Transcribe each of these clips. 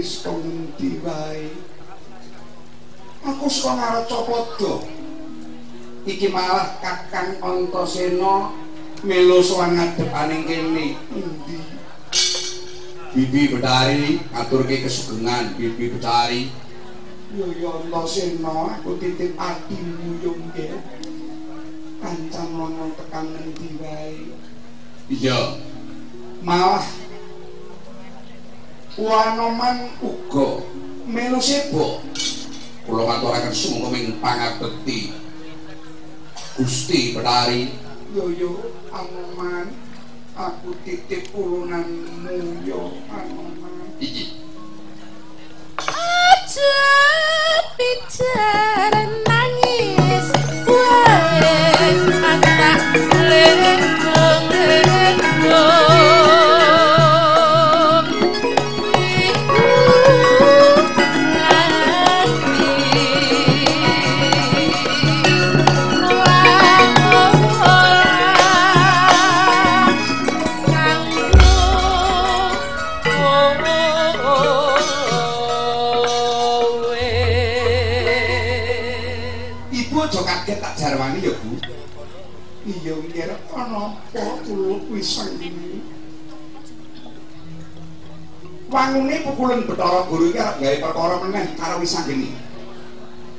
wis ngendi wae. Aku saka ngarep Copodo. Iki malah Kakang Antasena melu sowan ngadepaning kene. Endi? Bibi Betari ngaturke kesugengan Bibi Betari. Yo yo Antasena, aku titip atimu yo nggih. Kancan mono tekan ngendi wae. Iya, malah Wanoman uga melu sebo kula ngaturaken sumengkeming pangabekti. Gusti Betari, yo yo Anoman. Aku titip ulunanmu yo Anoman. Iki. Aja bicara Ibu aja kaget tak jarwani ya Bu Iya ngira ana apa kula pisang ini Wangune pukulan Bathara Guru iki arep gawe perkara meneh karo Wisanggeni.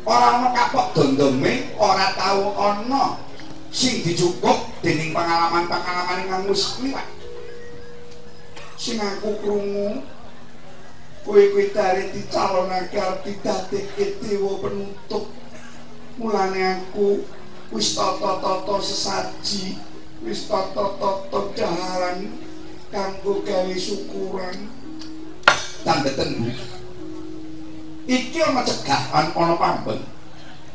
Ora ana kapok dondome, ora tau ana sing dicukup dening pengalaman-pengalaman ingkang wis kliwat. Sing aku krungu kowe kuwi dari dicalonake arep didadekke dewa penutup. Mulane aku wis tata-tata sesaji, wis tata-tata daharan kanggo gawe syukuran. tandeten Bu. Iki ana cegahan ana pambeng.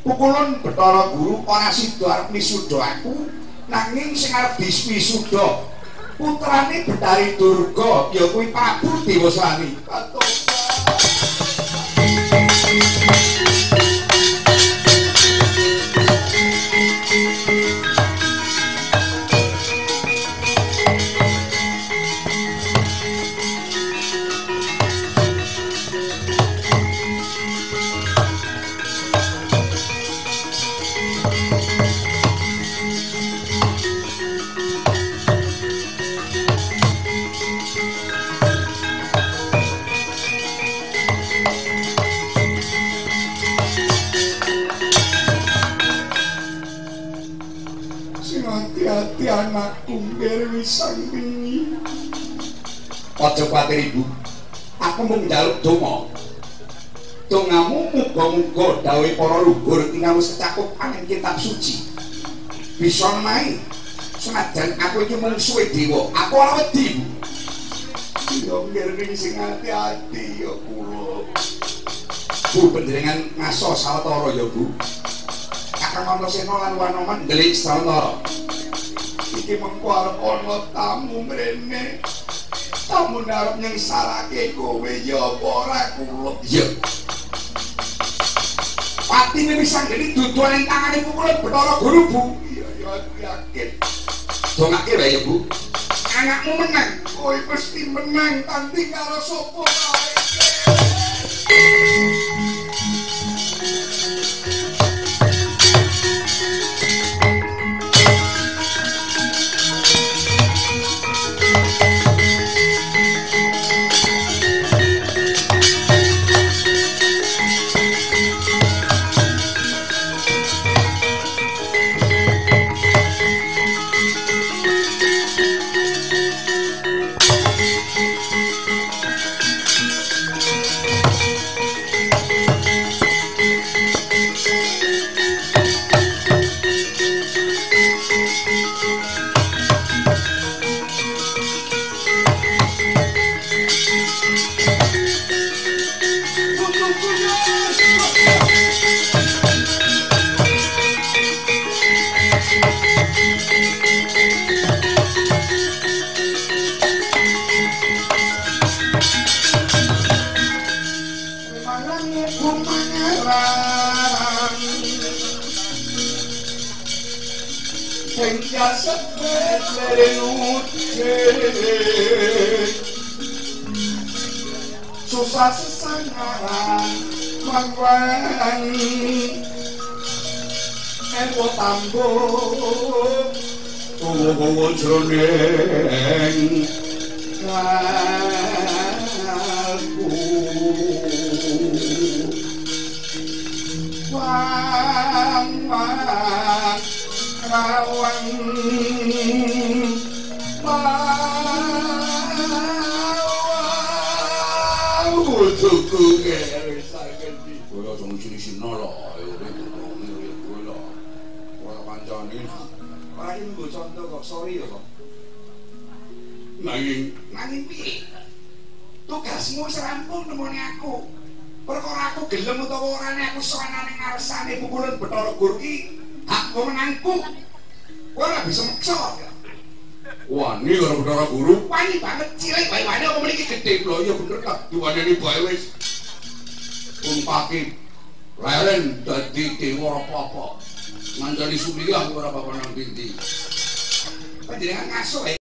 Pukulan Bathara Guru ora sida arep misuda aku, nanging sing arep diswisuda putrane Betari Durga ya kuwi Prabu Dewasani. Sing hati-hati anakku ngger wisang wingi. Aja kuwatir Ibu. Aku mung njaluk donga. Dongamu muga-muga dawuhe para luhur ingkang wis kecakup angin kitab suci. Bisa main. Senajan aku iki mung suwe dewa, aku ora wedi. Ya ngger wingi sing hati-hati ya kula. Bu panjenengan ngaso sawetara ya Bu. Kakang Antasena lan Wanoman ndelik sawetara. Iki mengko arep ana tamu mrene. Tamu arep nyengsalake kowe ya apa ora kula. Iya. Patine bisa ngene dudu ning tangane pukulan Bathara Guru Bu. Iya ya yakin. Dongake wae ya Bu. Anakmu menang. Kowe mesti menang tanti karo sapa wae. Siasat berlutut susah sesangaran mangwang ewo tambo Kowo-kowo jroning kalbu gelem utawa ora aku sowanane ngarsane pukulan Bathara Guru ki hak menangku. Kowe ora bisa maksa. ya. wani karo Bathara Guru. Wani banget cilik bae wani apa mriki gedhe. Lho iya bener tak diwaneni bae wis. Umpaki leren dadi dewa apa-apa. Ngancani Sumilih ora apa-apa nang binti. Panjenengan ngasuh ya.